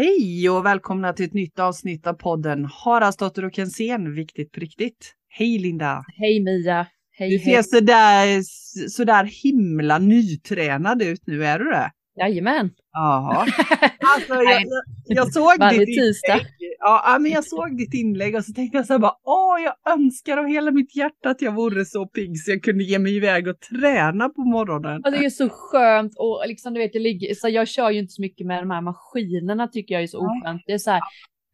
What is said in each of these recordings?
Hej och välkomna till ett nytt avsnitt av podden Haraldsdotter och Kensén, viktigt på riktigt. Hej Linda! Hej Mia! Hej, du ser sådär, sådär himla nytränad ut nu, är du det? Jajamän! Jaha. Alltså, jag, jag, jag såg Varje ditt tisdag. inlägg. Ja, men jag såg ditt inlägg och så tänkte jag så här bara, åh, jag önskar av hela mitt hjärta att jag vore så pigg så jag kunde ge mig iväg och träna på morgonen. Alltså, det är så skönt och liksom du vet, jag, ligger, så jag kör ju inte så mycket med de här maskinerna tycker jag är så oskönt. Det är så här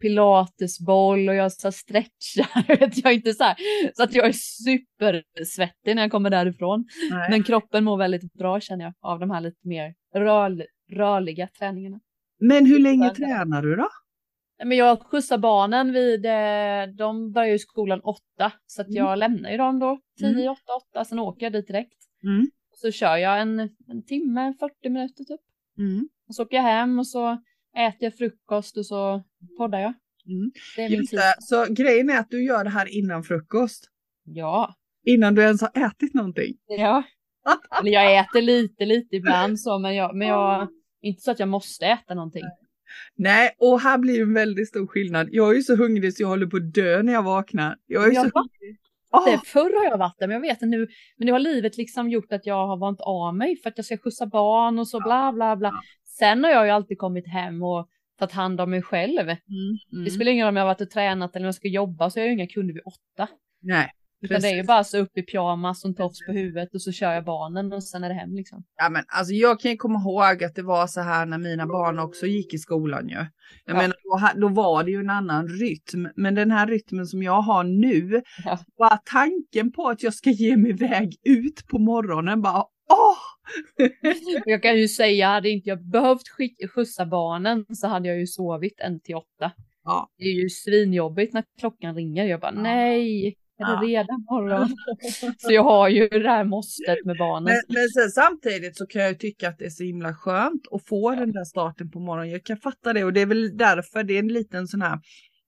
pilatesboll och jag så stretchar. Vet jag inte så här så att jag är supersvettig när jag kommer därifrån. Nej. Men kroppen mår väldigt bra känner jag av de här lite mer rör, rörliga träningarna. Men hur länge tränar du då? Men jag skjutsar barnen vid, eh, de börjar ju skolan åtta så att jag lämnar ju dem då tio, Mm. åtta, åtta, sen åker jag dit direkt. Mm. Så kör jag en, en timme, 40 minuter typ. Mm. Och så åker jag hem och så äter jag frukost och så poddar jag. Mm. Det är min tid. Så grejen är att du gör det här innan frukost. Ja. Innan du ens har ätit någonting. Ja. Eller jag äter lite, lite ibland så, men jag, men jag, inte så att jag måste äta någonting. Nej, och här blir en väldigt stor skillnad. Jag är ju så hungrig så jag håller på att dö när jag vaknar. Jag är Ja, så hungrig. Det, förr har jag varit där, men jag vet inte nu. Men nu har livet liksom gjort att jag har vant av mig för att jag ska skjutsa barn och så bla bla bla. Sen har jag ju alltid kommit hem och tagit hand om mig själv. Mm, mm. Det spelar ingen roll om jag har varit och tränat eller om jag ska jobba så jag har ju inga kunder vid åtta. Nej, Utan det är ju bara så upp i pyjamas och en tofs på huvudet och så kör jag barnen och sen är det hem liksom. Ja, men alltså jag kan ju komma ihåg att det var så här när mina barn också gick i skolan ju. Jag Ja. menar, då, då var det ju en annan rytm. Men den här rytmen som jag har nu, Ja. bara tanken på att jag ska ge mig iväg ut på morgonen bara åh! Jag kan ju säga, hade inte jag behövt skick- skjutsa barnen så hade jag ju sovit en till åtta. Ja. Det är ju svinjobbigt när klockan ringer. Jag bara Ja. nej, är det redan morgon? så jag har ju det här måstet med barnen. Men, men sen, samtidigt så kan jag ju tycka att det är så himla skönt att få den där starten på morgonen. Jag kan fatta det och det är väl därför det är en liten sån här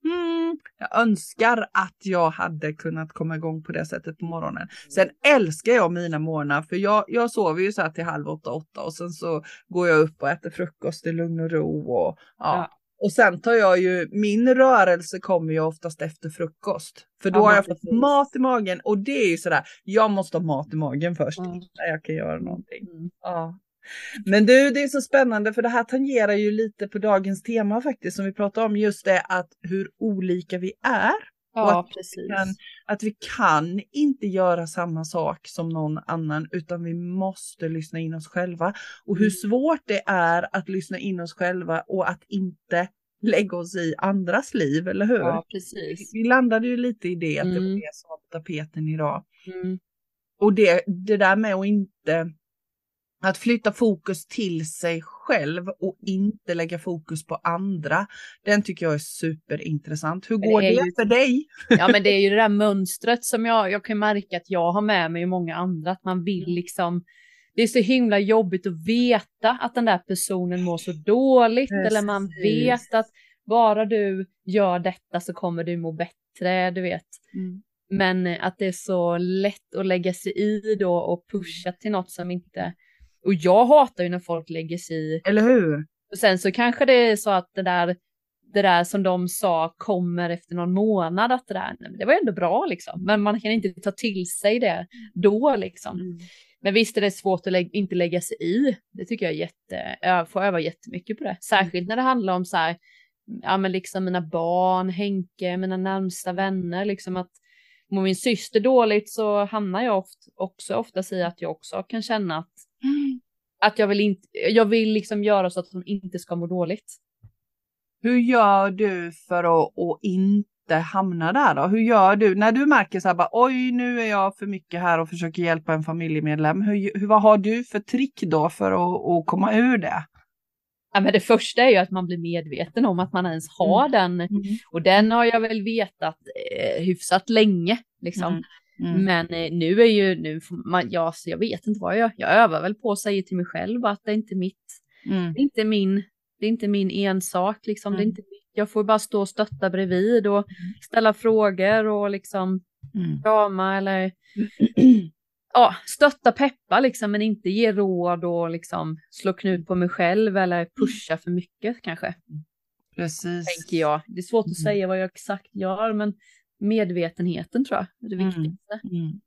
Hmm, jag önskar att jag hade kunnat komma igång på det sättet på morgonen. Sen älskar jag mina morgnar för jag, jag sover ju så här till halv åtta, åtta och sen så går jag upp och äter frukost i lugn och ro och ja. Och sen tar jag ju, min rörelse kommer ju oftast efter frukost. För då Ja, har jag fått precis. mat i magen och det är ju sådär, jag måste ha mat i magen först Mm. innan jag kan göra någonting. Mm. Ja. Men du, det är så spännande för det här tangerar ju lite på dagens tema faktiskt som vi pratar om just det att hur olika vi är. Ja, att precis. kan- Att vi kan inte göra samma sak som någon annan utan vi måste lyssna in oss själva. Och hur Mm. svårt det är att lyssna in oss själva och att inte lägga oss i andras liv, eller hur? Ja, precis. Vi landade ju lite i det, att det var Mm. det som var på tapeten idag. Mm. Och det, det där med att inte att flytta fokus till sig själv och inte lägga fokus på andra. Den tycker jag är superintressant. Hur Men går det det, ju- för dig? Ja, men det är ju det där mönstret som jag, jag kan märka att jag har med mig och många andra, att man Mm. vill liksom det är så himla jobbigt att veta att den där personen mår så dåligt eller man Precis. vet att bara du gör detta så kommer du må bättre, du vet. Men eh, att det är så lätt att lägga sig i då och pusha till något som inte... Och jag hatar ju när folk lägger sig i. Eller hur? Och sen så kanske det är så att det där, det där som de sa kommer efter någon månad, att det där, nej, det var ändå bra liksom. Men man kan inte ta till sig det då liksom. Mm. Men visst är det svårt att lä- inte lägga sig i. Det tycker jag är jätte, jag får öva jättemycket på det. Särskilt när det handlar om så här, ja men liksom mina barn, Henke, mina närmsta vänner, liksom att mår min syster dåligt så hamnar jag oft, också oftast i att jag också kan känna att, att jag vill inte, jag vill liksom göra så att de inte ska må dåligt. Hur gör du för att, att inte hamna där då? Hur gör du när du märker så här bara oj nu är jag för mycket här och försöker hjälpa en familjemedlem. Hur, hur, vad har du för trick då för att, att komma ur det? Ja, men det första är ju att man blir medveten om att man ens har den. Och den har jag väl vetat eh, hyfsat länge. Liksom. Mm. Mm. Men eh, nu är ju, nu får man, ja, så jag vet inte vad jag gör. Jag övar väl på att säga till mig själv att det är inte mitt, Mm. det är inte min, det är inte min ensak liksom. Det är Mm. inte mitt. Jag får bara stå och stötta bredvid och ställa frågor och liksom Mm. krama eller ja, stötta peppa liksom, men inte ge råd och liksom slå knut på mig själv eller pusha för mycket kanske. Precis. tänker jag. Det är svårt att Mm. säga vad jag exakt gör, men medvetenheten tror jag är det Mm. viktigaste. Mm.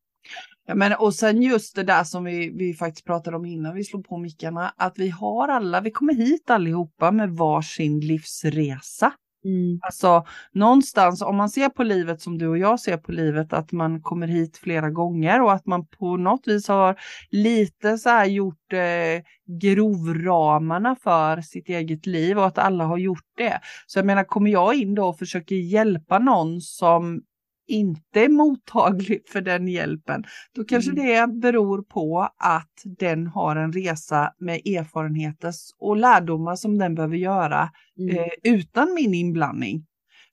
Ja, men, och sen just det där som vi, vi faktiskt pratade om innan vi slog på mickarna, att vi har alla, vi kommer hit allihopa med varsin livsresa. Mm. Alltså någonstans, om man ser på livet som du och jag ser på livet, att man kommer hit flera gånger och att man på något vis har lite så här gjort eh, grovramarna för sitt eget liv och att alla har gjort det. Så jag menar, kommer jag in då och försöker hjälpa någon som inte är mottaglig för den hjälpen, då kanske Mm. det beror på att den har en resa med erfarenheter och lärdomar som den behöver göra Mm. eh, utan min inblandning.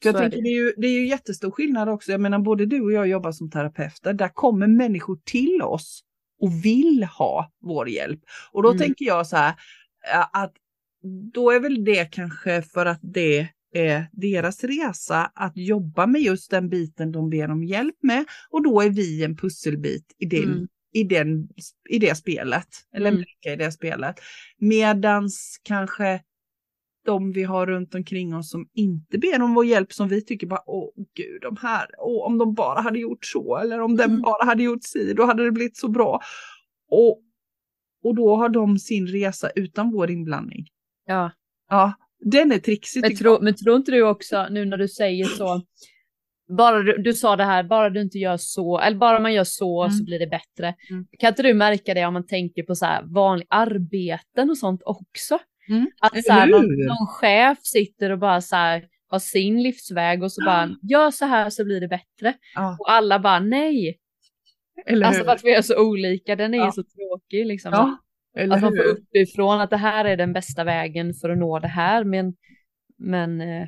För jag Så är tänker det. är, ju, det är ju jättestor skillnad också. Jag menar både du och jag jobbar som terapeuter. Där kommer människor till oss och vill ha vår hjälp. Och då Mm. tänker jag så här eh, att då är väl det kanske för att det är deras resa att jobba med just den biten de ber om hjälp med. Och då är vi en pusselbit i, den, Mm. i, den, i det spelet. Eller en Mm. bricka i det spelet. Medans kanske de vi har runt omkring oss som inte ber om vår hjälp som vi tycker bara åh gud de här, åh, om de bara hade gjort så eller om den Mm. bara hade gjort si då hade det blivit så bra. Och, och då har de sin resa utan vår inblandning. Ja. Ja, den är trixig Men, tro, men tror inte du också, nu när du säger så, bara du, du sa det här, bara du inte gör så, eller bara man gör så Mm. så blir det bättre. Mm. Kan inte du märka det om man tänker på så här vanliga arbeten och sånt också? Mm. Att så här, någon, någon chef sitter och bara så här har sin livsväg och så bara gör så här så blir det bättre. Ja, Och alla bara nej. eller Alltså hur? för att vi är så olika, den är Ja. så tråkig liksom. Ja, eller Att man får uppifrån att det här är den bästa vägen för att nå det här. Men, men eh,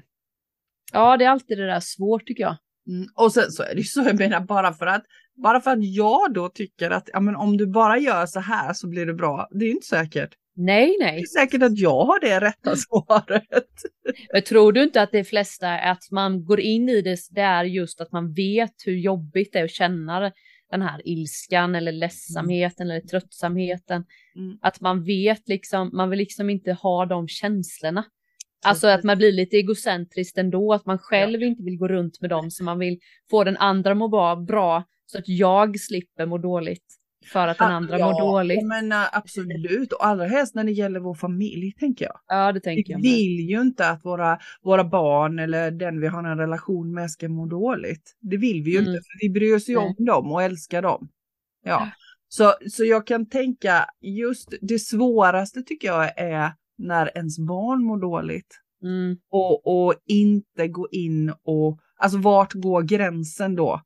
ja, det är alltid det där svårt tycker jag. Mm. Och sen så är det ju så, jag menar bara för att bara för att jag då tycker att ja, men om du bara gör så här så blir det bra. Det är ju inte säkert. Nej, Det nej. är säkert att jag har det rätta svaret. Men tror du inte att det flesta, att man går in i det, det är just att man vet hur jobbigt det är att känna den här ilskan eller ledsamheten eller tröttsamheten. Mm. Att man vet liksom, man vill liksom inte ha de känslorna. Alltså att man blir lite egocentriskt ändå, att man själv inte vill gå runt med dem, så man vill få den andra må bra, bra så att jag slipper må dåligt för att den andra mår dåligt. Jag menar, absolut, och allra helst när det gäller vår familj tänker jag. Ja, det Vi tänker jag med. vill ju inte att våra, våra barn eller den vi har en relation med ska må dåligt. Det vill vi ju Mm. inte, för vi bryr oss ju om dem och älskar dem. Ja. Så, så jag kan tänka just det svåraste tycker jag är när ens barn mår dåligt. Mm, Och, och inte gå in och, alltså vart går gränsen då?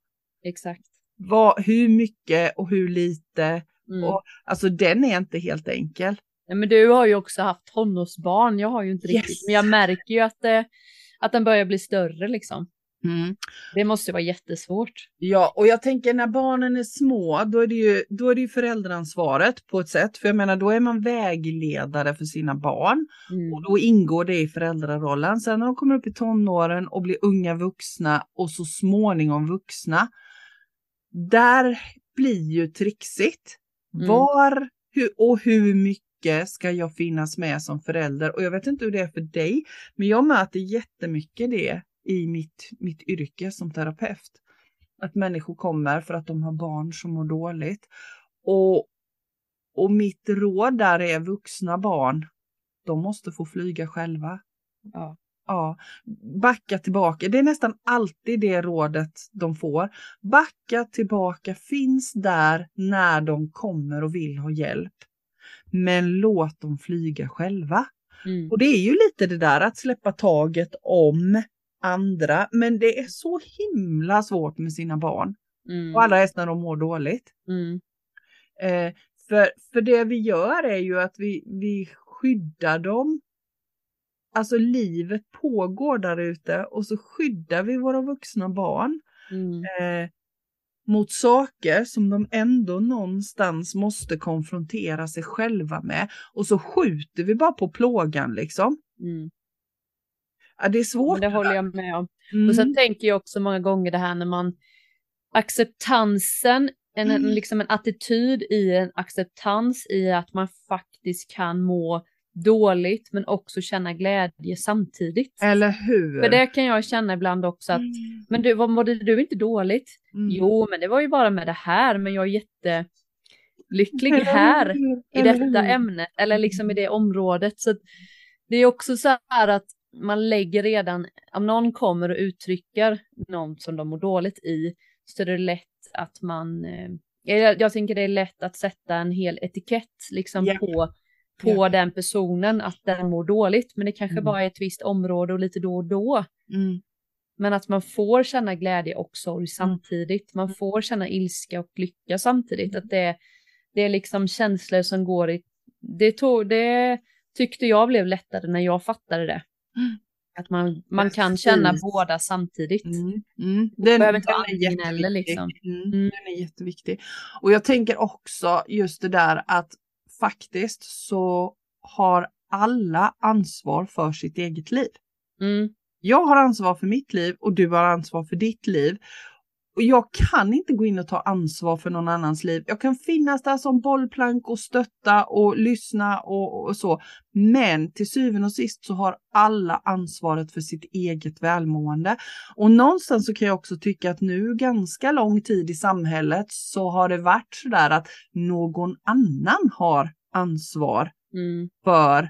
exakt. Vad, hur mycket och hur lite? Mm. Och, alltså den är inte helt enkel. Ja, men du har ju också haft tonårsbarn, jag har ju inte Yes. riktigt, men jag märker ju att, det, att den börjar bli större liksom. Det måste vara jättesvårt. Ja, och jag tänker när barnen är små, då är det ju, då är det ju föräldraansvaret på ett sätt. För jag menar, då är man vägledare för sina barn Mm. och då ingår det i föräldrarollen. Sen när de kommer upp i tonåren och blir unga vuxna och så småningom vuxna, där blir ju trixigt. Mm. Var hur, och hur mycket ska jag finnas med som förälder? Och jag vet inte hur det är för dig, men jag möter jättemycket det i mitt, mitt yrke som terapeut. Att människor kommer för att de har barn som mår dåligt. Och, och mitt råd där är vuxna barn, de måste få flyga själva. Ja. Ja, backa tillbaka. Det är nästan alltid det rådet de får. Backa tillbaka, finns där när de kommer och vill ha hjälp. Men låt dem flyga själva. Mm. Och det är ju lite det där att släppa taget om andra. Men det är så himla svårt med sina barn. Mm. Och allra helst när de mår dåligt. Mm. Eh, för, för det vi gör är ju att vi, vi skyddar dem. Alltså livet pågår där ute och så skyddar vi våra vuxna barn Mm. eh, mot saker som de ändå någonstans måste konfrontera sig själva med. Och så skjuter vi bara på plågan liksom. Mm. Ja, det är svårt. Det håller jag med om. Mm. Och sen tänker jag också många gånger det här när man acceptansen, en, en, Mm. liksom en attityd i en acceptans i att man faktiskt kan må dåligt men också känna glädje samtidigt. Eller hur? För det kan jag känna ibland också att, Mm. men du, vad mådde du inte dåligt? Mm. Jo, men det var ju bara med det här, men jag är jättelycklig här i detta hur? ämnet eller liksom i det området. Så det är också så här att man lägger redan, om någon kommer och uttrycker något som de mår dåligt i, så är det lätt att man, eh, jag, jag tänker det är lätt att sätta en hel etikett liksom Ja. på, på den personen att den mår dåligt, men det kanske Mm. bara är ett visst område och lite då och då. Mm. Men att man får känna glädje och sorg samtidigt. Man Mm. får känna ilska och lycka samtidigt. Att det, det är liksom känslor som går i... Det, tog, det tyckte jag blev lättare när jag fattade det. Mm. Att man, man kan känna båda samtidigt. Mm. Mm. Den, Behöver inte den är antingen eller, jätteviktig. liksom. Mm. Mm. Den är jätteviktig. Och jag tänker också just det där att faktiskt så har alla ansvar för sitt eget liv. Mm. Jag har ansvar för mitt liv och du har ansvar för ditt liv. Och jag kan inte gå in och ta ansvar för någon annans liv. Jag kan finnas där som bollplank och stötta och lyssna och, och så. Men till syvende och sist så har alla ansvaret för sitt eget välmående. Och någonstans så kan jag också tycka att nu ganska lång tid i samhället så har det varit sådär att någon annan har ansvar Mm. för,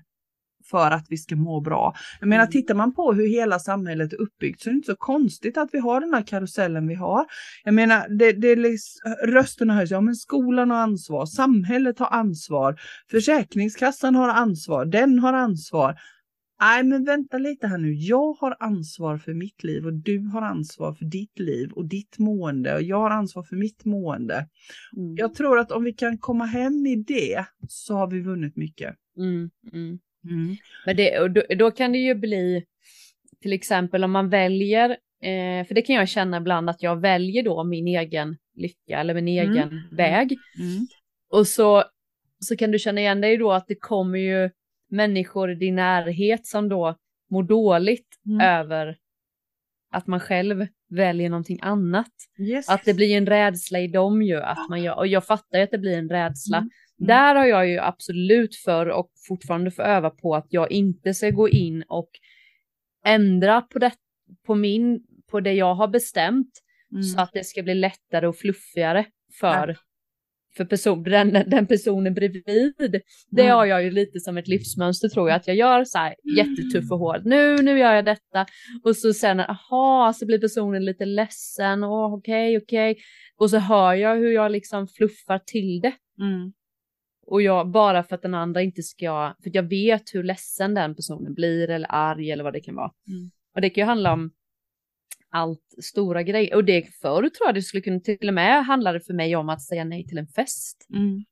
för att vi ska må bra. Jag menar, Mm. tittar man på hur hela samhället är uppbyggt så är det inte så konstigt att vi har den här karusellen vi har. Jag menar, det, det är liksom, rösterna höjs, ja men skolan har ansvar, samhället har ansvar, Försäkringskassan har ansvar, den har ansvar. Nej men vänta lite här nu, jag har ansvar för mitt liv och du har ansvar för ditt liv och ditt mående och jag har ansvar för mitt mående. Mm. Jag tror att om vi kan komma hem i det så har vi vunnit mycket. Mm. Mm. Men det, och då, då kan det ju bli till exempel om man väljer, eh, för det kan jag känna ibland att jag väljer då min egen lycka eller min Mm. egen väg. Mm. Och så, så kan du känna igen dig då att det kommer ju människor i din närhet som då mår dåligt Mm. över att man själv väljer någonting annat. Yes. Att det blir en rädsla i dem ju, att man gör, och jag fattar ju att det blir en rädsla. Mm. Mm. Där har jag ju absolut för och fortfarande får öva på att jag inte ska gå in och ändra på det, på min, på det jag har bestämt Mm. så att det ska bli lättare och fluffigare för, Ja. för person, den, den personen bredvid. Det Mm. har jag ju lite som ett livsmönster tror jag, att jag gör så här jättetuff och hård. Nu, nu gör jag detta. Och så sen, aha, så blir personen lite ledsen. Åh, okej, okej. Och så hör jag hur jag liksom fluffar till det. Mm. Och jag, bara för att den andra inte ska, för jag vet hur ledsen den personen blir eller arg eller vad det kan vara. Mm. Och det kan ju handla om allt stora grejer. Och det förr tror jag det skulle kunna till och med handla det för mig om att säga nej till en fest. Mm.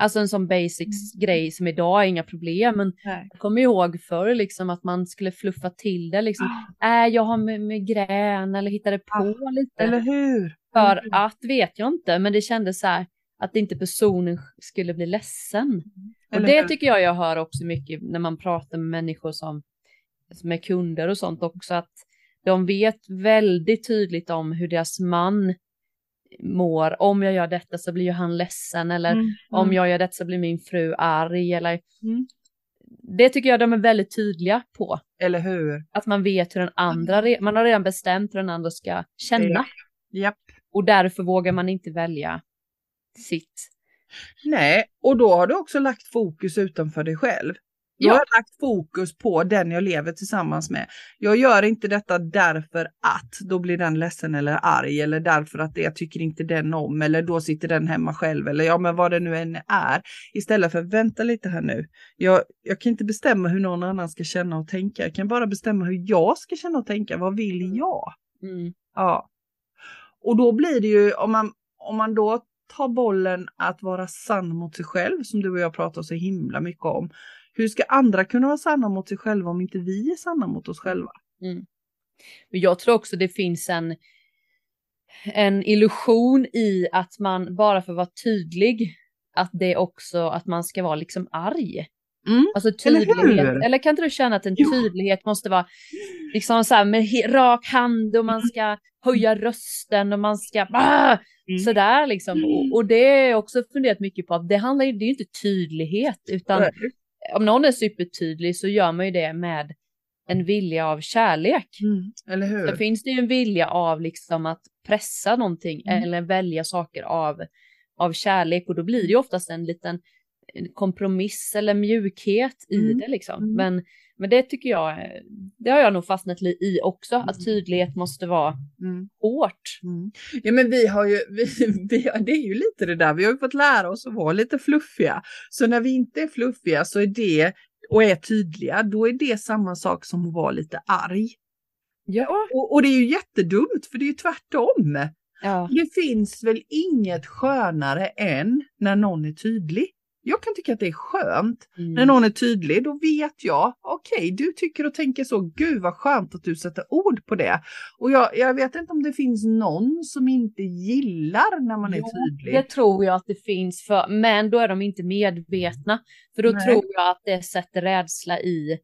Alltså en sån basics grej som idag är inga problem. Men Nej. jag kommer ihåg förr liksom att man skulle fluffa till det liksom. Äh, jag har med migrän eller hittade på lite. Eller hur? För att vet jag inte, men det kändes så här att inte personen skulle bli ledsen. Och Eller det tycker jag jag hör också mycket när man pratar med människor som med kunder och sånt också att de vet väldigt tydligt om hur deras man mår. Om jag gör detta så blir ju han ledsen eller Mm. om Mm. jag gör detta så blir min fru arg eller Mm. det tycker jag de är väldigt tydliga på. Eller hur? Att man vet hur den andra, man har redan bestämt hur den andra ska känna Ja. Japp. och därför vågar man inte välja sitt. Nej, och då har du också lagt fokus utanför dig själv. Ja. har jag lagt fokus på den jag lever tillsammans med. Jag gör inte detta därför att då blir den ledsen eller arg eller därför att det jag tycker inte den om eller då sitter den hemma själv eller ja men vad det nu än är. Istället för vänta lite här nu. Jag, jag kan inte bestämma hur någon annan ska känna och tänka. Jag kan bara bestämma hur jag ska känna och tänka. Vad vill Mm. jag? Mm. Ja. Och då blir det ju om man, om man då ta bollen att vara sann mot sig själv som du och jag pratar så himla mycket om. Hur ska andra kunna vara sanna mot sig själva om inte vi är sanna mot oss själva? Mm. Men jag tror också det finns en, en illusion i att man bara för att vara tydlig, att det också att man ska vara liksom arg. Mm. Alltså Eller tydlighet, hur? eller, kan inte du känna att en Jo. tydlighet måste vara liksom så här med rak hand och man ska höja rösten och man ska ah, Mm. sådär liksom. Och, och det är också funderat mycket på att det handlar ju, det är ju inte tydlighet utan Nej. om någon är supertydlig så gör man ju det med en vilja av kärlek. Mm, eller hur? Sen finns det ju en vilja av liksom att pressa någonting Mm. eller välja saker av, av kärlek och då blir det ju oftast en liten kompromiss eller mjukhet i Mm. det liksom. Mm. Men, men det tycker jag, det har jag nog fastnat i också, att Mm. tydlighet måste vara Mm. hårt. Mm. Ja men vi har ju, vi, vi, det är ju lite det där, vi har ju fått lära oss att vara lite fluffiga. Så när vi inte är fluffiga så är det, och är tydliga, då är det samma sak som att vara lite arg. Ja. Och, och det är ju jättedumt för det är ju tvärtom. ja. Det finns väl inget skönare än när någon är tydlig. Jag kan tycka att det är skönt Mm. när någon är tydlig. Då vet jag, okej, du tycker och tänker så. Gud vad skönt att du sätter ord på det. Och jag, jag vet inte om det finns någon som inte gillar när man är Jo, tydlig. Det tror jag att det finns för, men då är de inte medvetna. För då Nej. tror jag att det sätter rädsla i,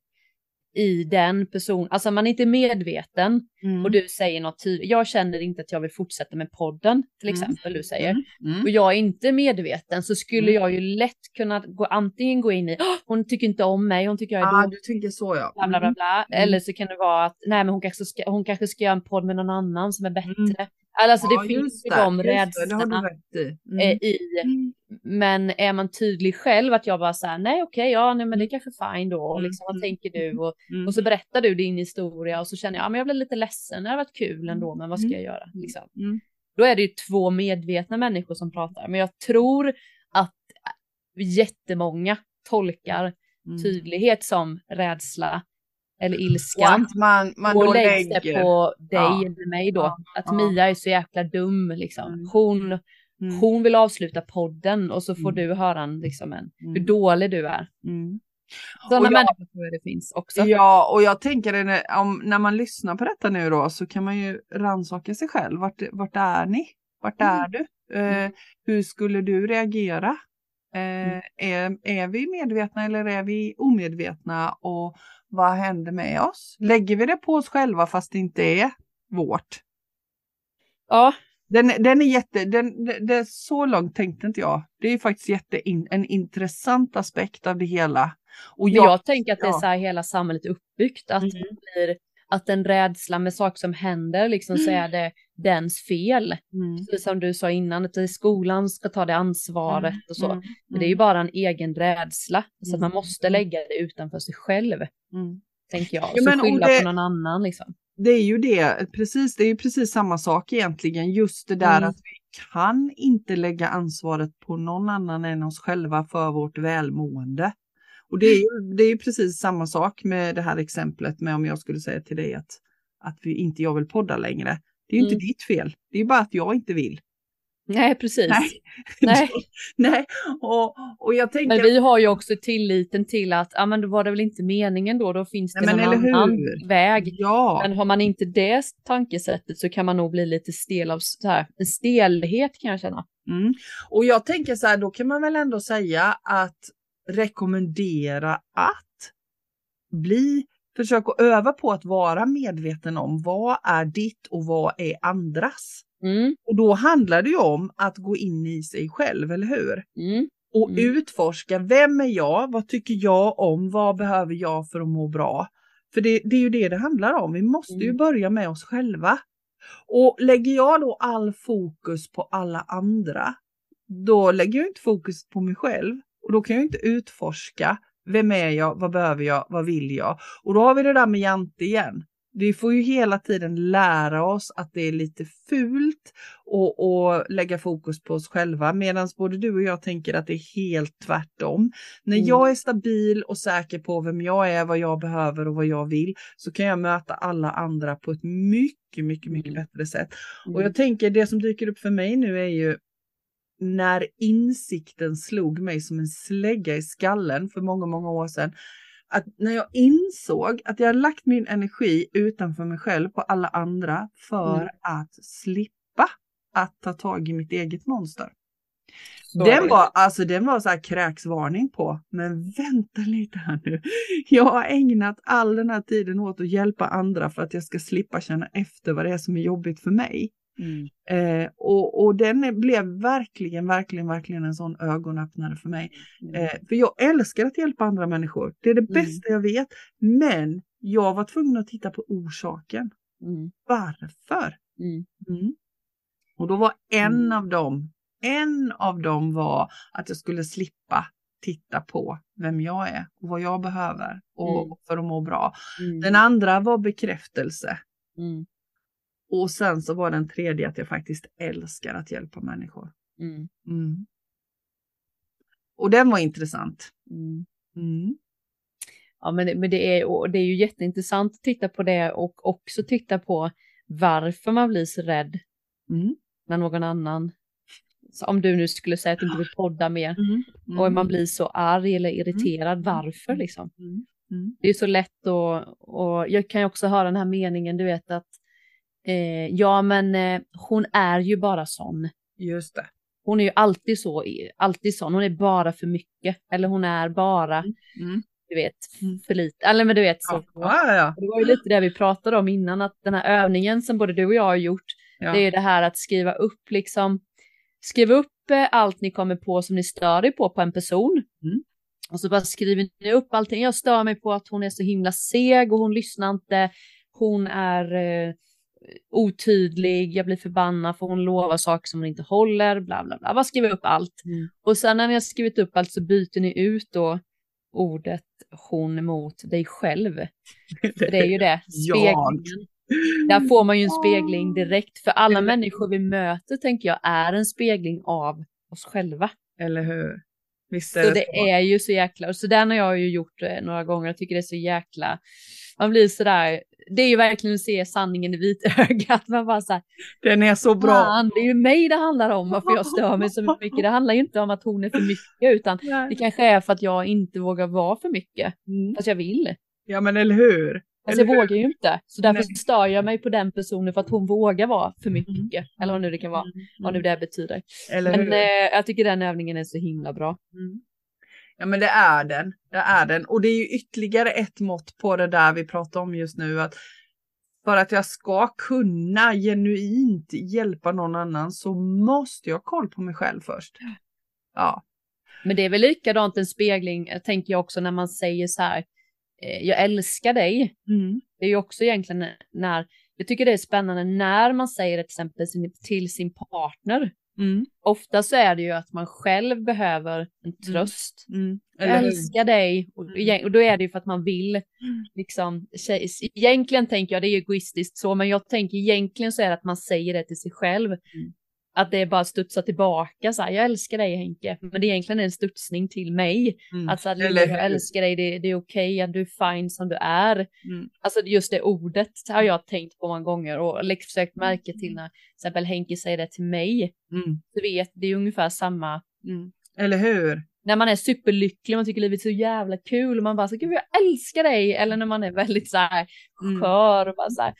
i den personen. Alltså man är inte medveten Mm. och du säger något tydligt. Jag känner inte att jag vill fortsätta med podden till Mm. exempel du säger. Mm. Mm. Och jag är inte medveten så skulle Mm. jag ju lätt kunna gå, antingen gå in i, "Åh, hon tycker inte om mig, hon tycker jag är Ah, dålig. du tänker så ja. Bla, bla, bla, Mm. bla. Mm. Eller så kan det vara att nej, men hon, kanske ska, hon kanske ska göra en podd med någon annan som är bättre. Mm. Alltså Ja, det finns ju de rädslorna i. Mm. eh, i. Mm. Men är man tydlig själv att jag bara säger nej okej, ja nej men det är kanske fine då. Och Mm, liksom, vad mm, tänker du? Och, Mm. och så berättar du din historia och så känner jag, ja men jag blir lite ledsen, det har varit kul ändå, men vad ska Mm. jag göra? Liksom. Mm. Då är det ju två medvetna människor som pratar. Men jag tror att jättemånga tolkar Mm. tydlighet som rädsla eller Och ilska. att man, man och läggs det på dig Ja. eller mig då. Ja, Att ja. Mia är så jäkla dum liksom. Mm. Hon, Mm. hon vill avsluta podden och så får Mm. du höra en, liksom en, hur Mm. dålig du är. Mm. Sådana jag- människor tror jag det finns också. Ja, och jag tänker när, om, när man lyssnar på detta nu då så kan man ju rannsaka sig själv. Vart, vart är ni? Vart Mm. är du? Eh, hur skulle du reagera? Mm. Eh, är, är vi medvetna eller är vi omedvetna? Och vad händer med oss? Lägger vi det på oss själva fast det inte är vårt? Ja, Den, den är jätte, den, det, det är så långt tänkte inte jag. Det är faktiskt jätte in, en intressant aspekt av det hela. Och jag, jag tänker att det är så här hela samhället är uppbyggt. Att Mm. det blir att en rädsla med saker som händer liksom så är det dens fel. Mm. Precis som du sa innan, att skolan ska ta det ansvaret Mm, och så. mm, Men det är ju bara en egen rädsla. Så att man Mm, måste mm. lägga det utanför sig själv, mm. tänker jag. Ja, så skylla det- på någon annan liksom. Det är ju det, precis, det är ju precis samma sak egentligen. Just det där Mm. att vi kan inte lägga ansvaret på någon annan än oss själva för vårt välmående. Och det är ju, det är precis samma sak med det här exemplet med om jag skulle säga till dig att, att vi inte jag vill podda längre. Det är ju Mm. inte ditt fel, det är ju bara att jag inte vill. Nej, precis. Nej. Nej. Nej, och, och jag tänker... Men vi har ju också tilliten till att, ja men då var det väl inte meningen då, då finns det Nej, någon annan hur? väg. Ja. Men har man inte det tankesättet så kan man nog bli lite stel av så här, en stelhet kan jag känna. Mm. Och jag tänker så här, då kan man väl ändå säga att rekommendera att bli, försök att öva på att vara medveten om vad är ditt och vad är andras. Mm, Och då handlar det ju om att gå in i sig själv, eller hur? mm, Och Mm. utforska, vem är jag? Vad tycker jag om? Vad behöver jag för att må bra? För det, det är ju det det handlar om. Vi måste ju Mm. börja med oss själva. Och lägger jag då all fokus på alla andra, då lägger jag inte fokus på mig själv. Och då kan jag inte utforska, vem är jag, vad behöver jag, vad vill jag? Och då har vi det där med Jante igen. Vi får ju hela tiden lära oss att det är lite fult och, och lägga fokus på oss själva medan både du och jag tänker att det är helt tvärtom. När Mm. jag är stabil och säker på vem jag är, vad jag behöver och vad jag vill så kan jag möta alla andra på ett mycket, mycket, mycket Mm. bättre sätt. Och mm. jag tänker det som dyker upp för mig nu är ju när insikten slog mig som en slägga i skallen för många, många år sedan. Att när jag insåg att jag lagt min energi utanför mig själv på alla andra för Mm. att slippa att ta tag i mitt eget monster. Så Den var, alltså den var så här kräksvarning på, men vänta lite här nu. Jag har ägnat all den här tiden åt att hjälpa andra för att jag ska slippa känna efter vad det är som är jobbigt för mig. Mm. Eh, och, och den blev verkligen, verkligen, verkligen en sån ögonöppnare för mig. Mm. Eh, för jag älskar att hjälpa andra människor. Det är det Mm. bästa jag vet. Men jag var tvungen att titta på orsaken. Varför? Och då var en av dem, en av dem var att jag skulle slippa titta på vem jag är och vad jag behöver och Mm. för att må bra. Mm. Den andra var bekräftelse. Mm. Och sen så var den tredje att jag faktiskt älskar att hjälpa människor. Mm. Mm. Och den var intressant. Mm. Mm. Ja, men, det- men det, är, och det är ju jätteintressant att titta på det och också titta på varför man blir så rädd Mm. när någon annan, så om du nu skulle säga att du inte vill podda mer Mm. Och man blir så arg eller irriterad, varför liksom? Det är så lätt att, och jag kan ju också höra den här meningen, du vet att eh, ja men eh, hon är ju bara sån. Just det. Hon är ju alltid så, alltid sån, hon är bara för mycket. Eller hon är bara, Mm. du vet, Mm. för lite. Eller men du vet så. Ja, ja, Det var ju lite det vi pratade om innan, att den här övningen som både du och jag har gjort, ja. det är det här att skriva upp liksom, skriva upp eh, allt ni kommer på som ni stör er på på en person. Mm. Och så bara skriver ni upp allting. Jag stör mig på att hon är så himla seg och hon lyssnar inte. Hon är eh, otydlig, jag blir förbannad för hon lovar saker som hon inte håller, bla bla bla. Bara skriva upp allt. Mm. Och sen när ni har skrivit upp allt så byter ni ut då ordet hon mot dig själv. För det är ju det, speglingen. Där får man ju en spegling direkt. För alla människor vi möter tänker jag är en spegling av oss själva. Eller hur? Visst är Så det, det är ju så jäkla, och så där har jag ju gjort eh, några gånger, jag tycker det är så jäkla, man blir sådär, det är ju verkligen att se sanningen i vitögat, man bara såhär, Den är så bra. fan det är ju mig det handlar om varför jag stör mig så mycket, det handlar ju inte om att hon är för mycket utan det kanske är för att jag inte vågar vara för mycket, Mm. fast jag vill. Ja men eller hur? Alltså jag vågar ju inte, så därför Nej. stör jag mig på den personen för att hon vågar vara för mycket, Mm. eller vad nu det kan vara, vad nu det betyder. Eller Men eh, jag tycker den övningen är så himla bra. Mm. Ja men det är den. Det är den. Och det är ju ytterligare ett mått på det där vi pratar om just nu. att För att jag ska kunna genuint hjälpa någon annan så måste jag ha koll på mig själv först. Ja. Men det är väl likadant en spegling, eh, tänker jag också när man säger så här, eh, jag älskar dig. Mm. Det är ju också egentligen när, jag tycker det är spännande när man säger det till exempel till sin partner. Mm. Ofta så är det ju att man själv behöver en tröst. Mm. Jag älskar dig. Och, Mm. och då är det ju för att man vill, liksom, tjej, egentligen tänker jag, det är egoistiskt så, men jag tänker egentligen så är det att man säger det till sig själv. Mm. Att det är bara studsar tillbaka så här, jag älskar dig Henke, men det är egentligen en studsning till mig. Mm. Att så här, Eller "Lilla, jag älskar dig, det, det är okej, att du är fine som du är. Mm. Alltså just det ordet har jag tänkt på många gånger och liksom försökt märka till Mm. när till exempel Henke säger det till mig. Mm. Du vet, det är ungefär samma Mm. Eller hur? när man är superlycklig, man tycker livet är så jävla kul och man bara så gud jag älskar dig. Eller när man är väldigt så här Mm. skör och bara så här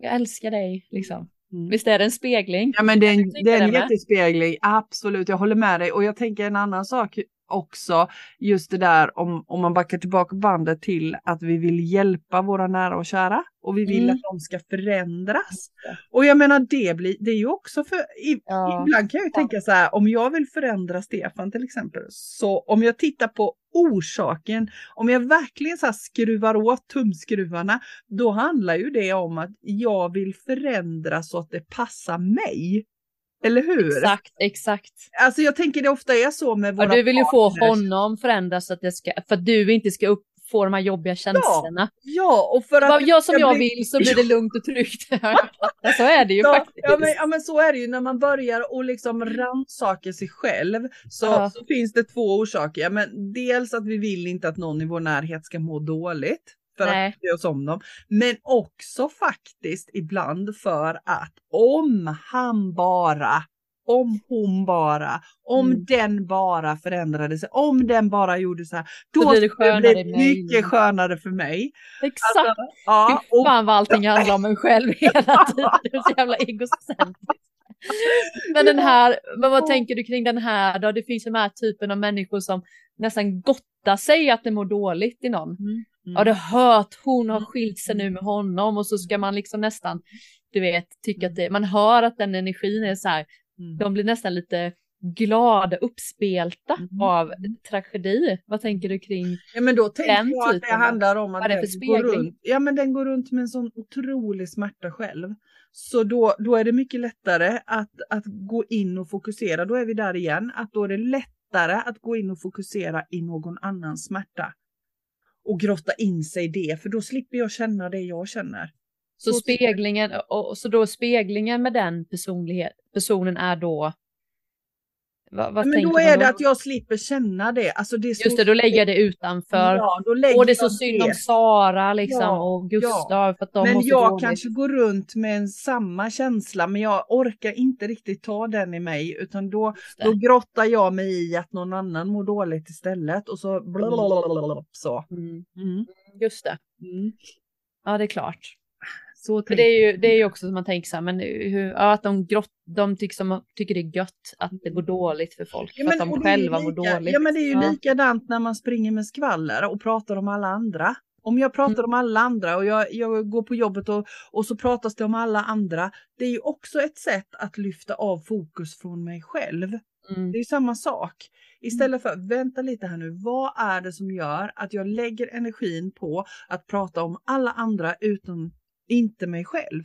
jag älskar dig liksom. Mm. Visst är det en spegling? Ja men det är en, det är en jättespegling, absolut, jag håller med dig. Och jag tänker en annan sak också, just det där om, om man backar tillbaka bandet till att vi vill hjälpa våra nära och kära och vi vill Mm. att de ska förändras. Och jag menar det blir, det är ju också för, i, Ja. ibland kan jag ju Ja. tänka så här, om jag vill förändra Stefan till exempel, så om jag tittar på orsaken, om jag verkligen så här skruvar åt tumskruvarna, då handlar ju det om att jag vill förändra så att det passar mig. Eller hur? Exakt, exakt. Alltså jag tänker det ofta är så med våra Ja, du vill ju få partners. honom förändras så att, det ska, för att du inte ska upp, få de här jobbiga känslorna. Ja, och för att... Bara, Gör som jag blir- vill så blir det lugnt och tryggt. Ja, så är det ju Ja, faktiskt. ja, men, ja men så är det ju när man börjar och liksom rannsaka sig själv så, Ja. så finns det två orsaker. Ja, men dels att vi vill inte att någon i vår närhet ska må dåligt för Nej. att bry oss om dem. Men också faktiskt ibland för att om han bara om hon bara, om Mm. den bara förändrade sig, om den bara gjorde så här, Så då blir det skulle det skönare bli mycket skönare för mig. Exakt. Alltså, ja, Fy och fan vad allting handlar om en själv hela tiden. Det är så jävla egocentriskt. Men den här, men vad tänker du kring den här då? Det finns ju den här typen av människor som nästan gottar sig att det mår dåligt i någon. Mm. Ja, du har hört, hon har skilt sig nu med honom och så ska man liksom nästan, du vet, tycka att det, man hör att den energin är så här, Mm. de blir nästan lite glada, uppspelta Mm. av tragedi. Vad tänker du kring? Ja men då tänker Den jag att det handlar om att den går runt, ja, men den går runt med en sån otrolig smärta själv. Så då, då är det mycket lättare att, att gå in och fokusera, då är vi där igen, att då är det lättare att gå in och fokusera i någon annans smärta. Och grotta in sig i det, för då slipper jag känna det jag känner. Så speglingen, och, och så då speglingen med den personlighet, personen är då? Vad, vad men då är det att jag slipper känna det. Alltså det Just det, då lägger jag det utanför. Ja, då lägger och det är så synd om Sara liksom Ja, och Gustav för att de Men jag dåligt. kanske går runt med en samma känsla, men jag orkar inte riktigt ta den i mig, utan då, då grottar jag mig i att någon annan mår dåligt istället och så blablabla, så. Mm, Mm. just det. Mm. Ja, det är klart. Så För det är ju, det är ju också som man tänker så här, men hur, ja, att de, grott, de tycker, som, tycker det är gött att det går dåligt för folk. Ja, för att men, de själva mår lika- dåligt. Ja men det är ju Ja. likadant när man springer med skvaller och pratar om alla andra. Om jag pratar Mm. om alla andra och jag, jag går på jobbet och, och så pratas det om alla andra. Det är ju också ett sätt att lyfta av fokus från mig själv. Mm. Det är ju samma sak. Istället för, vänta lite här nu, vad är det som gör att jag lägger energin på att prata om alla andra utom inte mig själv?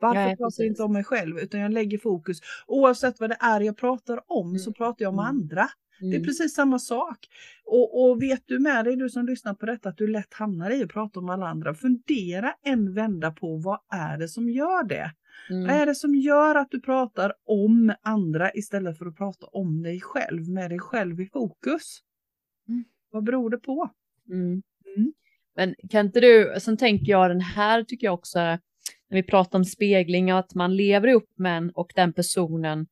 Varför Nej, pratar jag inte om mig själv utan jag lägger fokus, oavsett vad det är jag pratar om så Mm. pratar jag om Mm. andra. Det är Mm. precis samma sak. Och, och vet du med dig, du som lyssnar på detta, att du lätt hamnar i att prata om alla andra. Fundera en vända på vad är det som gör det? Vad Mm. är det som gör att du pratar om andra istället för att prata om dig själv, med dig själv i fokus? Mm. Vad beror det på? Mm. Mm. Men kan inte du, sen tänker jag den här tycker jag också, när vi pratar om spegling, att man lever upp med en och den personen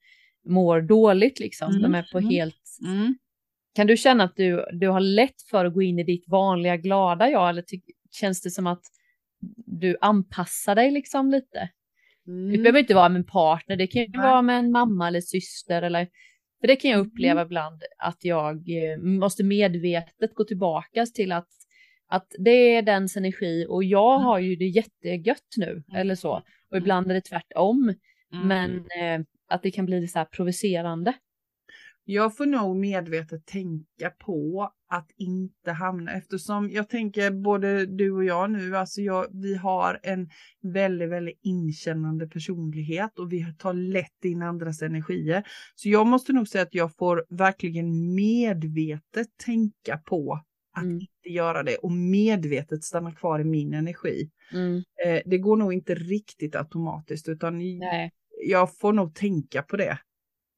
mår dåligt liksom, Mm, de är på mm. helt Kan du känna att du, du har lätt för att gå in i ditt vanliga glada jag eller ty- känns det som att du anpassar dig liksom lite? Det Mm. behöver inte vara med en partner, det kan ju Nej. vara med en mamma eller syster eller för det kan jag uppleva Mm. ibland att jag eh, måste medvetet gå tillbaka till att att det är dens energi och jag Mm. har ju det jättegött nu eller så och ibland är det tvärtom Mm. men eh, att det kan bli så här provocerande. Jag får nog medvetet tänka på att inte hamna eftersom jag tänker både du och jag nu, alltså jag, vi har en väldigt, väldigt inkännande personlighet och vi tar lätt in andras energier. Så jag måste nog säga att jag får verkligen medvetet tänka på att Mm. inte göra det och medvetet stanna kvar i min energi. Mm, Eh, det går nog inte riktigt automatiskt utan nej. jag får nog tänka på det.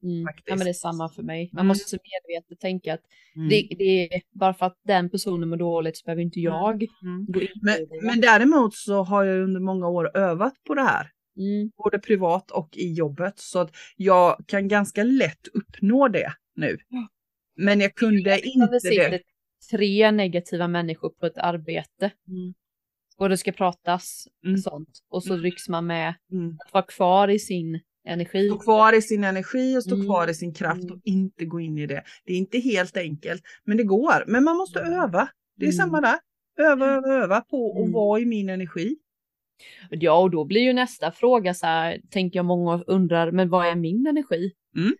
Mm. Ja, men det är samma för mig. Man Mm. måste medvetet tänka att Mm. det, det är bara för att den personen mår dåligt så behöver inte jag Mm. gå in Men, men däremot så har jag under många år övat på det här, både privat och i jobbet, så att jag kan ganska lätt uppnå det nu. Men jag kunde inte det. Tre negativa människor på ett arbete Mm. och det ska pratas Mm. sånt och så Mm. rycks man med Mm. att vara kvar i sin energi. Stå kvar i sin energi och stå Mm. kvar i sin kraft Mm. och inte gå in i det. Det är inte helt enkelt, men det går. Men man måste Mm. öva. Det är Mm. samma där. Öva, öva, öva på att Mm. vara i min energi. Ja, och då blir ju nästa fråga så här, tänker jag många undrar, men vad är min energi? Mm.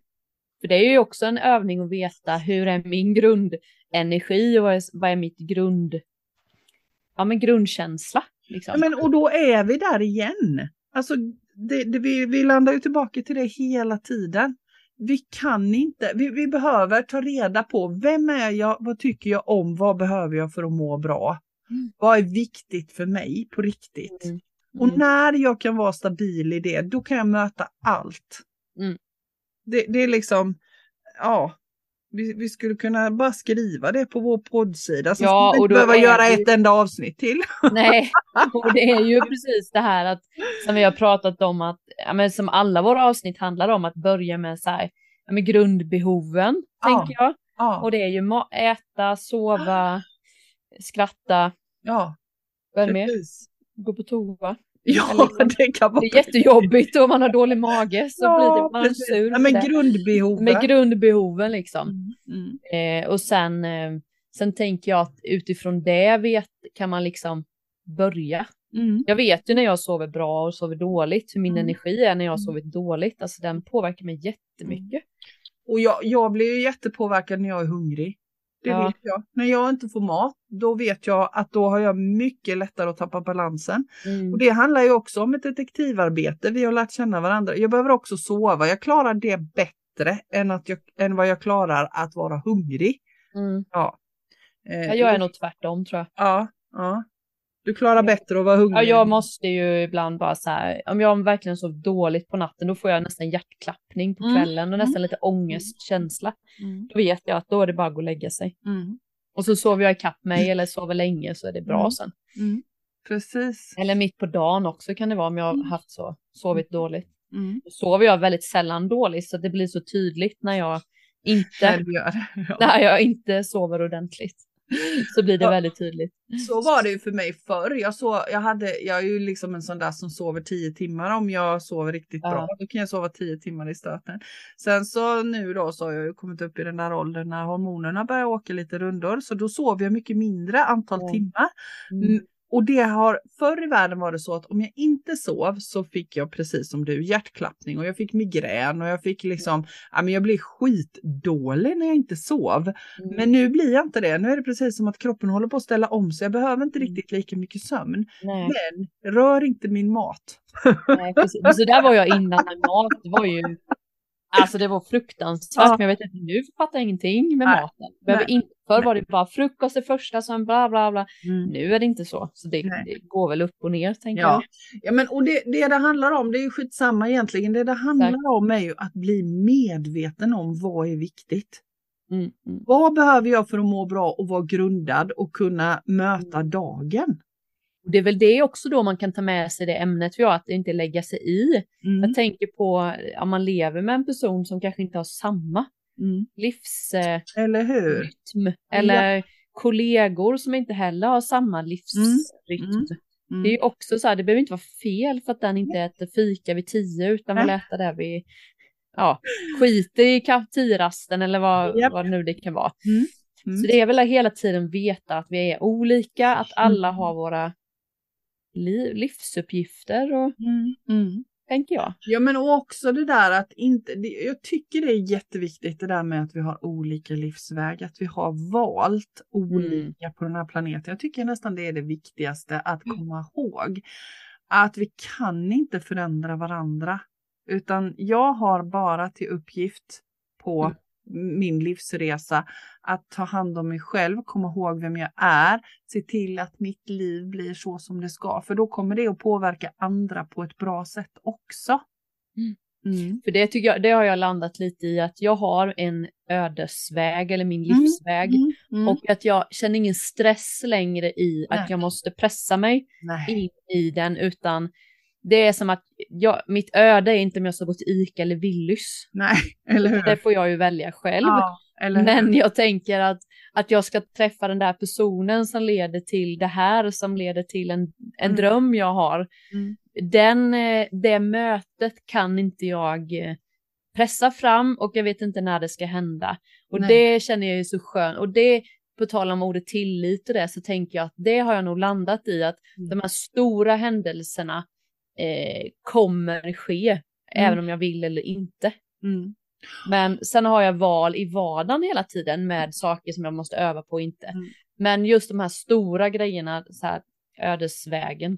För det är ju också en övning att veta hur är min grundenergi och vad är, vad är mitt grund, ja men grundkänsla. Liksom. Men, och då är vi där igen. Alltså, det, det, vi, vi landar ju tillbaka till det hela tiden. Vi kan inte, vi, vi behöver ta reda på vem är jag, vad tycker jag om, vad behöver jag för att må bra? Mm. Vad är viktigt för mig på riktigt? Mm. Och när jag kan vara stabil i det, då kan jag möta allt. Mm. Det, det är liksom, ja, vi, vi skulle kunna bara skriva det på vår poddsida. Så Ja, skulle vi inte behöva göra det- ett enda avsnitt till. Nej, och det är ju precis det här att som vi har pratat om att, ja, men som alla våra avsnitt handlar om, att börja med så här, ja, med grundbehoven, Ja. tänker jag. Ja, Och det är ju äta, sova, skratta, ja vad är det mer? precis. Gå på toa. Ja, liksom, det kan vara. Det är jättejobbigt om man har dålig mage så Ja, blir det man precis. sur. Ja, det. grundbehoven. Med grundbehoven liksom. Mm, mm. Eh, och sen, eh, sen tänker jag att utifrån det vet, kan man liksom börja. Mm. Jag vet ju när jag sover bra och sover dåligt hur min Mm. energi är när jag har Mm. sovit dåligt. Alltså den påverkar mig jättemycket. Och jag, jag blir ju jättepåverkad när jag är hungrig. Det Ja. vet jag. När jag inte får mat, då vet jag att då har jag mycket lättare att tappa balansen. Mm. Och det handlar ju också om ett detektivarbete. Vi har lärt känna varandra. Jag behöver också sova. Jag klarar det bättre än, att jag, än vad jag klarar att vara hungrig. Mm. Ja. Eh, Ja, jag är nog tvärtom tror jag. Ja, ja. Du klarar bättre att vara hungrig. Ja, jag måste ju ibland bara så här, om jag verkligen sov dåligt på natten, då får jag nästan hjärtklappning på Mm. kvällen och nästan lite ångestkänsla. Mm, Då vet jag att då är det bara att gå och lägga sig. mm, Och så sover jag ikapp mig eller sover länge så är det bra Mm. sen. mm. Precis. Eller mitt på dagen också kan det vara om jag Mm. har haft så, sovit dåligt. Mm. Då sover jag väldigt sällan dåligt så det blir så tydligt när jag inte, när jag inte sover ordentligt. Så blir det Ja. väldigt tydligt. Så var det ju för mig förr. Jag, så, jag, hade, jag är ju liksom en sån där som sover tio timmar om jag sover riktigt Ja. bra. Då kan jag sova tio timmar i stöten. Sen så nu då så har jag ju kommit upp i den där åldern när hormonerna börjar åka lite rundor. Så då sover jag mycket mindre antal Ja. timmar. Mm. Mm, Och det har, förr i världen var det så att om jag inte sov så fick jag precis som du hjärtklappning och jag fick migrän och jag fick liksom, ja men jag blev skitdålig när jag inte sov. Mm. Men nu blir jag inte det. Nu är det precis som att kroppen håller på att ställa om sig. Jag behöver inte Mm. riktigt lika mycket sömn. Nej, Men rör inte min mat. nej, precis. Så där var jag innan med mat. Det var ju, alltså det var fruktansvärt. Ja. Men jag vet inte, nu fattar jag ingenting med Nej. maten. Behöver Nej. inte, förr var det bara frukost det första, sen bla bla bla. Mm. Nu är det inte så. Så det, det går väl upp och ner tänker Ja. jag. ja, men och det, det det handlar om, det är ju skitsamma egentligen. Det det handlar om är ju att bli medveten om vad är viktigt. Mm, mm. Vad behöver jag för att må bra och vara grundad och kunna möta Mm. dagen? Och det är väl det också då man kan ta med sig det ämnet vi har, att inte lägga sig i. Mm. Jag tänker på om man lever med en person som kanske inte har samma Mm. livsrytm Eller hur? eller kollegor som inte heller har samma livsrytm. Mm. Det är Mm. ju också så här, det behöver inte vara fel för att den inte äter fika vid tio utan vill äta det vid, ja, skiter i tio-rasten eller vad, Japp. vad nu det kan vara. Mm. Så det är väl att hela tiden veta att vi är olika, att alla Mm. har våra li- livsuppgifter och Mm. Mm. tänker jag. Ja men också det där att inte, det, jag tycker det är jätteviktigt det där med att vi har olika livsväg, att vi har valt olika på den här planeten. Jag tycker nästan det är det viktigaste att komma ihåg. Att vi kan inte förändra varandra, utan jag har bara till uppgift på Mm. Min livsresa att ta hand om mig själv, komma ihåg vem jag är, se till att mitt liv blir så som det ska, för då kommer det att påverka andra på ett bra sätt också. Mm. För det tycker jag, det har jag landat lite i att jag har en ödesväg eller min Mm, livsväg Mm. Mm. och att jag känner ingen stress längre i Nej. att jag måste pressa mig Nej. in i den utan det är som att jag, mitt öde är inte om jag ska gå till ICA eller Willys. Nej, eller hur? Det får jag ju välja själv. Ja? Men jag tänker att, att jag ska träffa den där personen som leder till det här, som leder till en, en Mm. dröm jag har. Mm. Den, eh, det mötet kan inte jag eh, pressa fram och jag vet inte när det ska hända. Och Nej. det känner jag är så skönt. Och det, på tal om ordet tillit och det, så tänker jag att det har jag nog landat i att Mm. de här stora händelserna eh, kommer ske, även om jag vill eller inte. Mm. Men sen har jag val i vardagen hela tiden med saker som jag måste öva på och inte. Mm. Men just de här stora grejerna, så här, ödesvägen,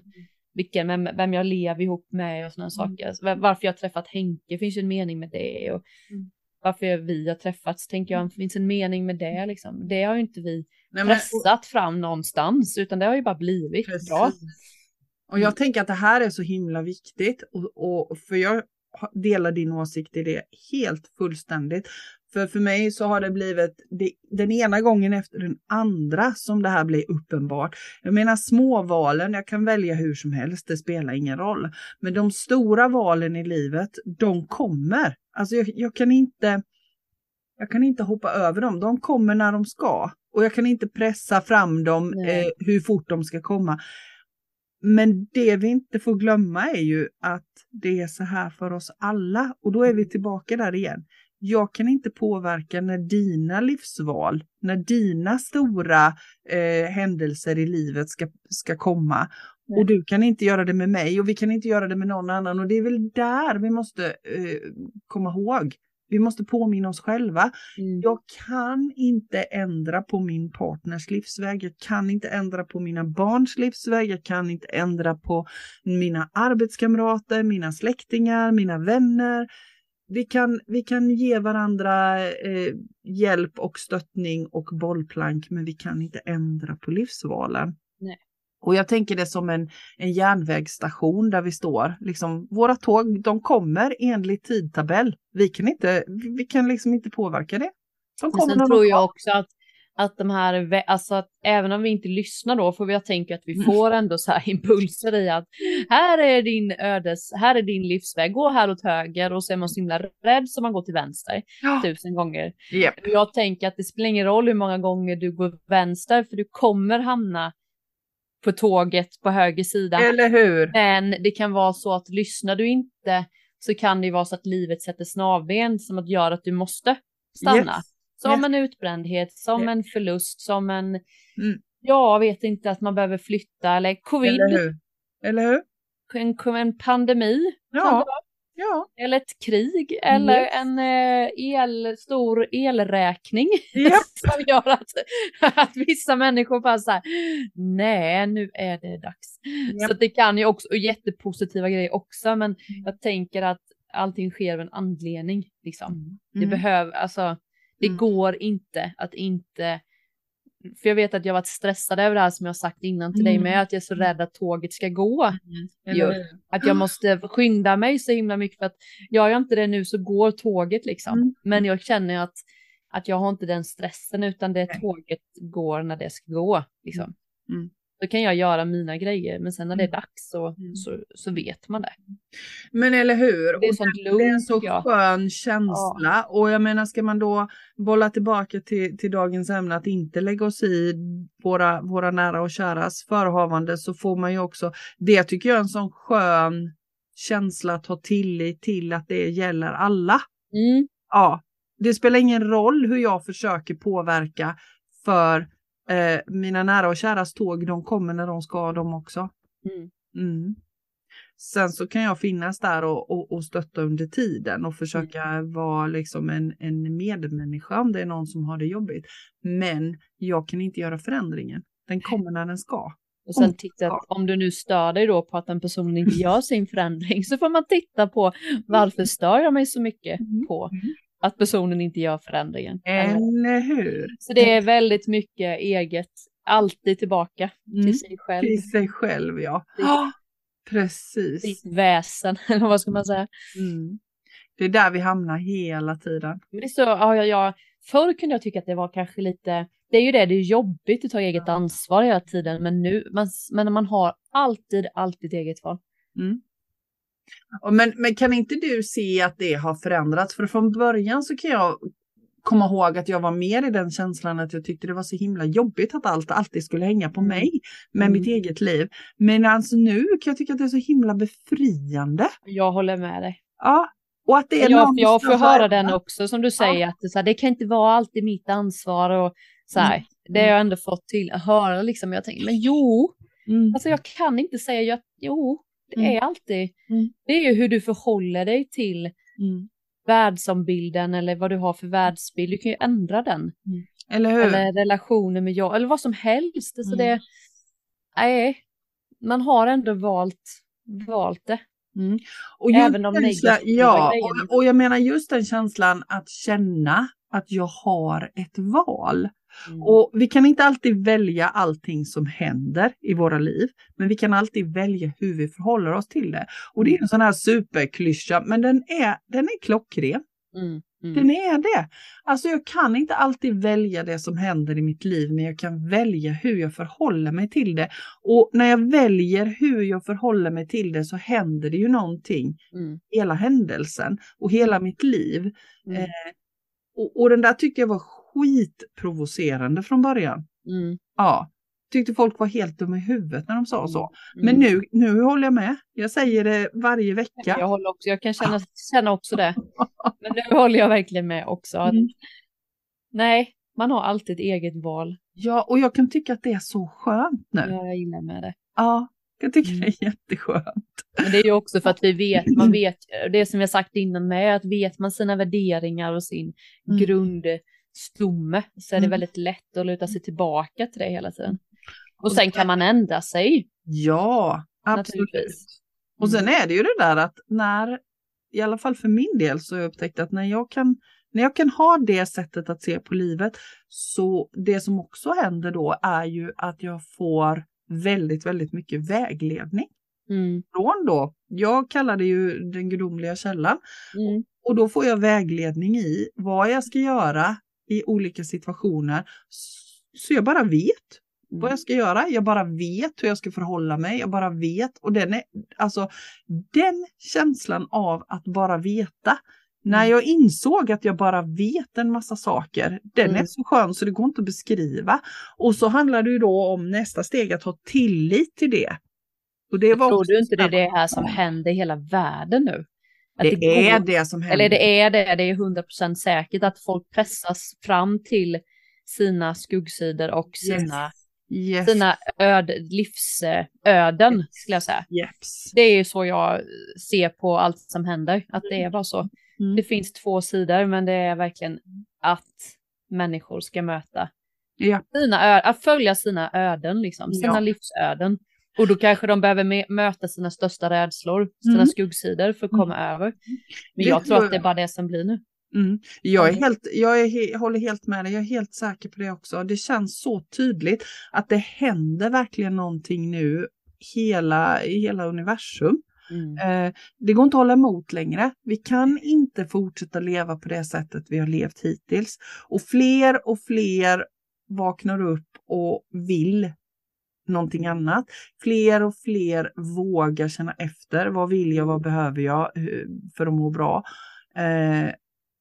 vilken, vem, vem jag lever ihop med och sådana Mm. saker. Varför jag träffat Henke, finns ju en mening med det. Och Mm. Varför vi har träffats, tänker jag, finns en mening med det. Liksom. Det har ju inte vi Nej, men- pressat fram någonstans, utan det har ju bara blivit Precis. bra. Och jag tänker att det här är så himla viktigt och, och för jag delar din åsikt i det helt fullständigt. För för mig så har det blivit det, den ena gången efter den andra som det här blir uppenbart. Jag menar småvalen, jag kan välja hur som helst, det spelar ingen roll. Men de stora valen i livet, de kommer. Alltså jag, jag kan inte jag kan inte hoppa över dem, de kommer när de ska. Och jag kan inte pressa fram dem eh, hur fort de ska komma. Men det vi inte får glömma är ju att det är så här för oss alla och då är vi tillbaka där igen. Jag kan inte påverka när dina livsval, när dina stora eh, händelser i livet ska, ska komma. Och du kan inte göra det med mig och vi kan inte göra det med någon annan och det är väl där vi måste eh, komma ihåg. Vi måste påminna oss själva. Mm. Jag kan inte ändra på min partners livsväg. Jag kan inte ändra på mina barns livsväg. Jag kan inte ändra på mina arbetskamrater, mina släktingar, mina vänner. Vi kan, vi kan ge varandra eh, hjälp och stöttning och bollplank, men vi kan inte ändra på livsvalen. Nej. Och jag tänker det som en, en järnvägsstation där vi står. Liksom, våra tåg, de kommer enligt tidtabell. Vi kan, inte, vi kan liksom inte påverka det. De kommer sen tror jag också att, att de här, alltså att även om vi inte lyssnar då får vi tänka att vi mm. får ändå så här impulser i att här är din ödes, här är din livsväg, gå här åt höger och så är man så himla rädd så man går till vänster ja. tusen gånger. Yep. Jag tänker att det spelar ingen roll hur många gånger du går vänster för du kommer hamna på tåget på höger sida. Eller hur? Men det kan vara så att lyssnar du inte så kan det vara så att livet sätter snavben som att göra att du måste stanna. Yes. Som yes. en utbrändhet, som yes. en förlust, som en, mm. jag vet inte att man behöver flytta eller covid. Eller hur? Eller hur? En, en pandemi. Ja. Ja. Eller ett krig eller yes. en eh, el, stor elräkning yep. som gör att, att vissa människor bara så här, nej nu är det dags. Yep. Så det kan ju också, och jättepositiva grejer också, men mm. jag tänker att allting sker av en anledning. Liksom. Mm. Det mm. behöver, alltså det mm. går inte att inte för jag vet att jag varit stressad över det här som jag sagt innan till mm. dig med, att jag är så rädd att tåget ska gå. Mm. Att jag måste skynda mig så himla mycket för att gör jag inte det nu så går tåget liksom. Mm. Men jag känner att, att jag har inte den stressen utan det tåget går när det ska gå. Liksom. Mm. Då kan jag göra mina grejer, men sen när det är mm. dags så, mm. så, så vet man det. Men eller hur? Det är, sånt lugnt, det är en så skön känsla. Ja. Och jag menar, ska man då bolla tillbaka till, till dagens ämne, att inte lägga oss i våra, våra nära och käras förehavande, så får man ju också, det tycker jag är en sån skön känsla att ha tillit till att det gäller alla. Mm. Ja, det spelar ingen roll hur jag försöker påverka för eh, mina nära och käras tåg, de kommer när de ska de också. Mm. Mm. Sen så kan jag finnas där och, och, och stötta under tiden och försöka mm. vara liksom en, en medmänniska om det är någon som har det jobbigt. Men jag kan inte göra förändringen. Den kommer när den ska. Och sen titta, om du nu stör dig då på att en person inte gör sin förändring så får man titta på varför stör jag mig så mycket mm. på mm att personen inte gör förändringen. Eller hur? Så det är väldigt mycket eget, alltid tillbaka mm. till sig själv. Till sig själv, ja. Oh, precis. Sitt väsen, eller vad ska man säga. Mm. Det är där vi hamnar hela tiden. Men det är så, ja, ja, ja. Förr kunde jag tycka att det var kanske lite, det är ju det, det är jobbigt att ta eget ansvar hela tiden, men nu, man, men man har alltid, alltid eget val. Mm. Men, men kan inte du se att det har förändrats? För från början så kan jag komma ihåg att jag var mer i den känslan att jag tyckte det var så himla jobbigt att allt alltid skulle hänga på mm. mig med mm. mitt eget liv. Men alltså nu kan jag tycka att det är så himla befriande. Jag håller med dig. Ja, och att det är jag, jag får höra den också som du säger, ja. att det, så här, det kan inte vara alltid mitt ansvar och så här, mm. det har jag ändå fått till att höra liksom. Jag tänker, men jo, mm. alltså jag kan inte säga, jag, jo, det mm. är alltid, mm. det är ju hur du förhåller dig till mm. världsombilden eller vad du har för världsbild. Du kan ju ändra den. Mm. Eller hur? Eller relationer med jag, eller vad som helst. Alltså det, nej, man har ändå valt, valt det. Mm. Och Även de negativa Ja, och, och jag menar just den känslan att känna att jag har ett val. Mm. Och vi kan inte alltid välja allting som händer i våra liv, men vi kan alltid välja hur vi förhåller oss till det. Och det är en sån här superklyscha, men den är, den är klockren. Mm. Mm. Den är det. Alltså jag kan inte alltid välja det som händer i mitt liv, men jag kan välja hur jag förhåller mig till det. Och när jag väljer hur jag förhåller mig till det så händer det ju någonting. Mm. Hela händelsen och hela mitt liv. Mm. Eh, och, och, den där tyckte jag var skitprovocerande från början. Mm. Ja, tyckte folk var helt dumma i huvudet när de sa så. Mm. Men nu, nu håller jag med. Jag säger det varje vecka. Jag, håller också, jag kan känna, känna också det. Men nu håller jag verkligen med också. Att, Mm. Nej, man har alltid ett eget val. Ja, och jag kan tycka att det är så skönt nu. Ja, Jag gillar med det. jag kan tycka Mm. det är jätteskönt. Men det är ju också för att vi vet, man vet, det som jag sagt innan med, att vet man sina värderingar och sin Mm. Grundstomme så är det Mm. väldigt lätt att luta sig tillbaka till det hela tiden. Och sen kan man ändra sig. Ja, absolut. Naturligtvis. Och sen är det ju det där att när, i alla fall för min del så har jag upptäckt att när jag kan, när jag kan ha det sättet att se på livet så det som också händer då är ju att jag får väldigt, väldigt mycket vägledning Mm. från då. Jag kallar det ju den gudomliga källan Mm. och då får jag vägledning i vad jag ska göra i olika situationer. Så jag bara vet vad jag ska göra. Jag bara vet hur jag ska förhålla mig. Jag bara vet. Och den är, alltså den känslan av att bara veta. När Mm. jag insåg att jag bara vet en massa saker, den är Mm. så skön så det går inte att beskriva. Och så handlar det ju då om nästa steg att ha tillit till det. Och det var Tror du inte det är det här som händer i hela världen nu? Att Det är går- det som händer. Eller det är det, det är 100% säkert att folk pressas fram till sina skuggsidor och sina, Yes. sina öd, livsöden, skulle jag säga. Det är så jag ser på allt som händer, att det är bara så. Mm. Det finns två sidor, men det är verkligen att människor ska möta Ja. sina ö- att följa sina öden, liksom, sina Ja. livsöden. Och då kanske de behöver möta sina största rädslor, sina Mm. skuggsidor för att komma över. Men Det jag tror tror att det är bara det som blir nu. Mm. Jag, är Mm. helt, jag är he, håller helt med dig, jag är helt säker på det också. Det känns så tydligt att det händer verkligen någonting nu hela, i hela universum. Eh, det går inte att hålla emot längre. Vi kan inte fortsätta leva på det sättet vi har levt hittills. Och fler och fler vaknar upp och vill någonting annat. Fler och fler vågar känna efter. Vad vill jag? Vad behöver jag hur- för att må bra? Eh,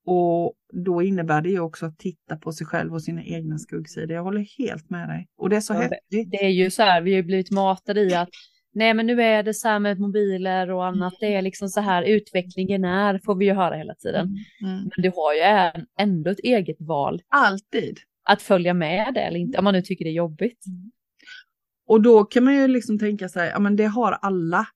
och då innebär det ju också att titta på sig själv och sina egna skuggsidor. Jag håller helt med dig. Och det är så Ja, häftigt. Det är ju så här, vi har blivit matade i att nej men nu är det så här med mobiler och annat, det är liksom så här utvecklingen är, får vi ju höra hela tiden. Mm. Mm. Men du har ju ändå ett eget val Alltid. att följa med det eller inte, om man nu tycker det är jobbigt. Och då kan man ju liksom tänka sig, ja men det har alla.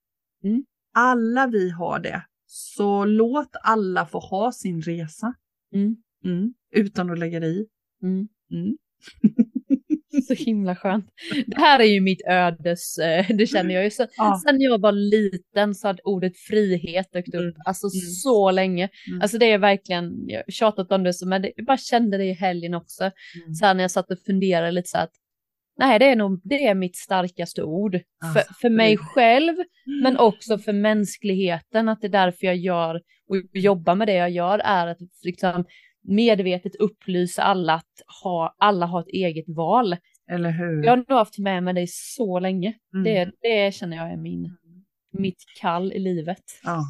Mm. Alla vi har det. Så låt alla få ha sin resa. Mm. Mm. Utan att lägga dig i. Mm. Mm. Så himla skönt. Det här är ju mitt ödes, eh, det känner jag ju. Så, Ja. Sen jag var liten så hade ordet frihet dykt upp, Mm. alltså Mm. så länge. Mm. Alltså det är verkligen, jag har tjatat om det, men det, jag bara kände det i helgen också. Mm. Så här när jag satt och funderade lite så att, nej det är nog, det är mitt starkaste ord. Ah, för, för mig själv, men också för mänskligheten, att det är därför jag gör och jobbar med det jag gör, är att liksom medvetet upplysa alla att ha, alla har ett eget val. Eller hur? Jag har nog haft med mig det så länge. Mm. Det, det känner jag är min, mitt kall i livet. Ja.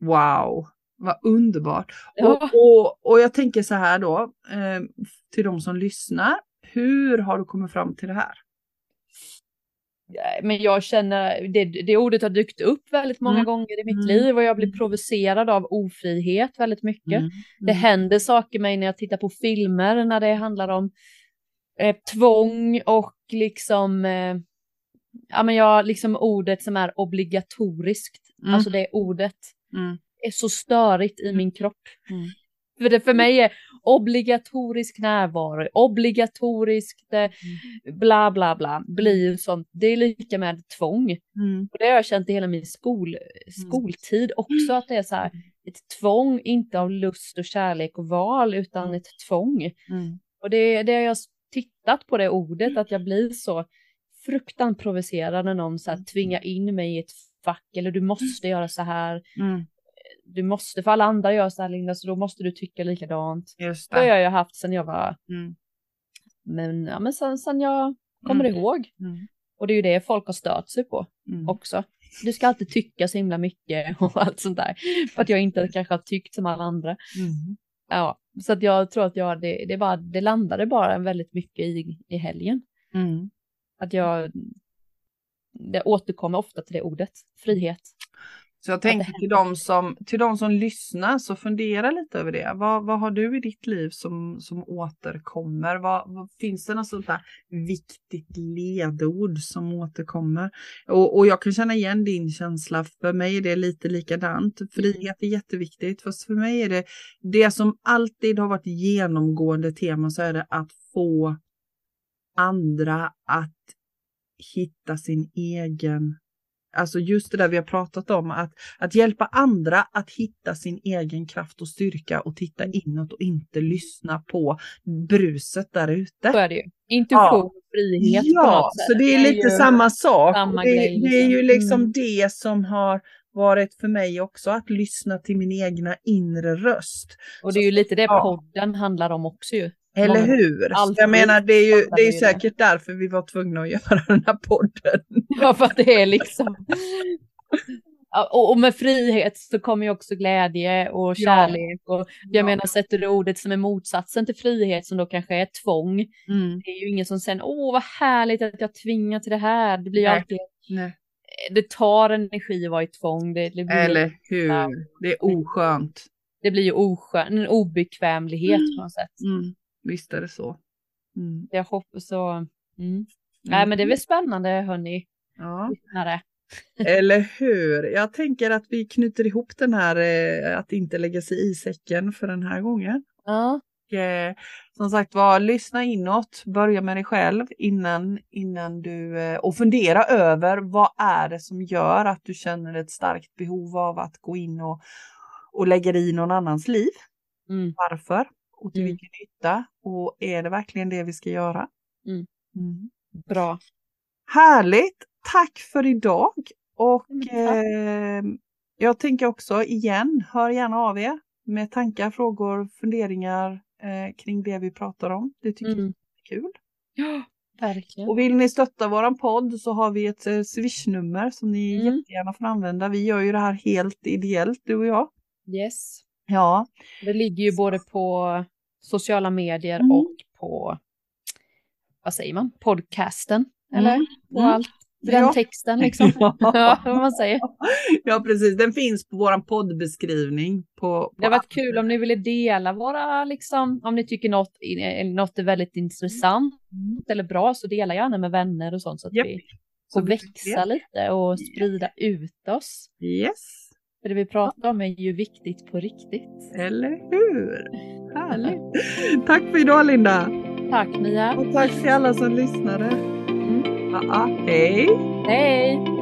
Wow, vad underbart. Ja. Och, och, och jag tänker så här då, eh, till de som lyssnar. Hur har du kommit fram till det här? Men jag känner, det, det ordet har dykt upp väldigt många Mm. gånger i mitt Mm. liv och jag blir Mm. provocerad av ofrihet väldigt mycket. Mm. Det händer saker mig när jag tittar på filmer när det handlar om eh, tvång och liksom, eh, ja men jag, liksom ordet som är obligatoriskt, Mm. alltså det ordet Mm. är så störigt i min kropp. Mm. För det för mig är obligatorisk närvaro, obligatoriskt eh, bla bla bla, blir ju sånt, det är lika med tvång. Mm. Och det har jag känt i hela min skol, skoltid också, att det är så här, ett tvång, inte av lust och kärlek och val, utan ett tvång. Mm. Och det, det har jag tittat på det ordet, att jag blir så fruktansvärt provocerad när någon så här tvingar in mig i ett fack, eller du måste göra så här, Mm. Du måste, för alla andra gör så här Linda, så då måste du tycka likadant. Just Det har det. jag ju haft sedan jag var, Mm. men, ja, men sen, sen jag kommer Mm. ihåg. Mm. Och det är ju det folk har stört sig på Mm. också. Du ska alltid tycka så himla mycket och allt sånt där. För att jag inte kanske har tyckt som alla andra. Mm. Ja, så att jag tror att jag, det, det, bara, det landade bara väldigt mycket i, i helgen. Mm. Att jag, det återkommer ofta till det ordet, frihet. Så jag tänker till de, som, till de som lyssnar så fundera lite över det. Vad, vad har du i ditt liv som, som återkommer? Vad, vad, finns det något sånt där viktigt ledord som återkommer? Och, och jag kan känna igen din känsla. För mig är det lite likadant. Frihet är jätteviktigt. Fast för mig är det det som alltid har varit genomgående tema så är det att få andra att hitta sin egen Alltså just det där vi har pratat om, att, att hjälpa andra att hitta sin egen kraft och styrka och titta Mm. inåt och inte lyssna på bruset där ute. Så är det ju. Intuition och frihet på Ja, något sätt. så det är lite samma sak. samma det, grej, det är ju liksom Mm. det som har varit för mig också, att lyssna till min egna inre röst. Och det är ju lite det Ja. podden handlar om också ju. Eller Många- hur? Alltid jag menar, det är ju, det är ju vi det. säkert därför vi var tvungna att göra den här podden. Ja, för att det är liksom... Ja, Och, och med frihet så kommer ju också glädje och Ja. kärlek. Och jag Ja. menar, sätter du ordet som är motsatsen till frihet som då kanske är tvång. Mm. Det är ju ingen som säger åh vad härligt att jag tvingar till det här. Det blir ju alltid, Nej. det tar energi att vara i tvång. Det, det, blir, Eller hur? Det är oskönt. det blir ju oskön, en obekvämlighet på något sätt. Mm. Visst är det så. Mm. Jag hoppas så. Mm. Nej men det är väl spännande hörni. Ja. lyssnare. Eller hur? Jag tänker att vi knyter ihop den här eh, att inte lägga sig i säcken för den här gången. Ja. Och, eh, som sagt var, lyssna inåt, börja med dig själv innan, innan du eh, och fundera över vad är det som gör att du känner ett starkt behov av att gå in och, och lägga dig i någon annans liv. Mm. Varför och till Mm. vilken nytta och är det verkligen det vi ska göra? Mm. Mm. Bra. Härligt! Tack för idag! Och eh, jag tänker också igen, hör gärna av er med tankar, frågor, funderingar eh, kring det vi pratar om. Det tycker Mm. jag är kul. Ja, verkligen. Och vill ni stötta våran podd så har vi ett eh, swishnummer som ni Mm. jättegärna får använda. Vi gör ju det här helt ideellt, du och jag. Yes. Ja, Det ligger ju både på sociala medier Mm. och på, vad säger man, podcasten. Eller Mm. på Mm. allt. Den Ja. texten liksom. Ja. vad man säger. ja, precis. Den finns på våran poddbeskrivning. På, på Det har varit kul om ni ville dela våra, liksom, om ni tycker något, eh, något är väldigt intressant eller bra så dela gärna med vänner och sånt så att Japp. vi Så får vi växa lite och sprida ut oss. Yes. För det vi pratar om är ju viktigt på riktigt. Eller hur? Härligt. Tack för idag Linda. Tack Mia. Och tack till alla som lyssnade. Mm. Ja, ja. hej. Hej!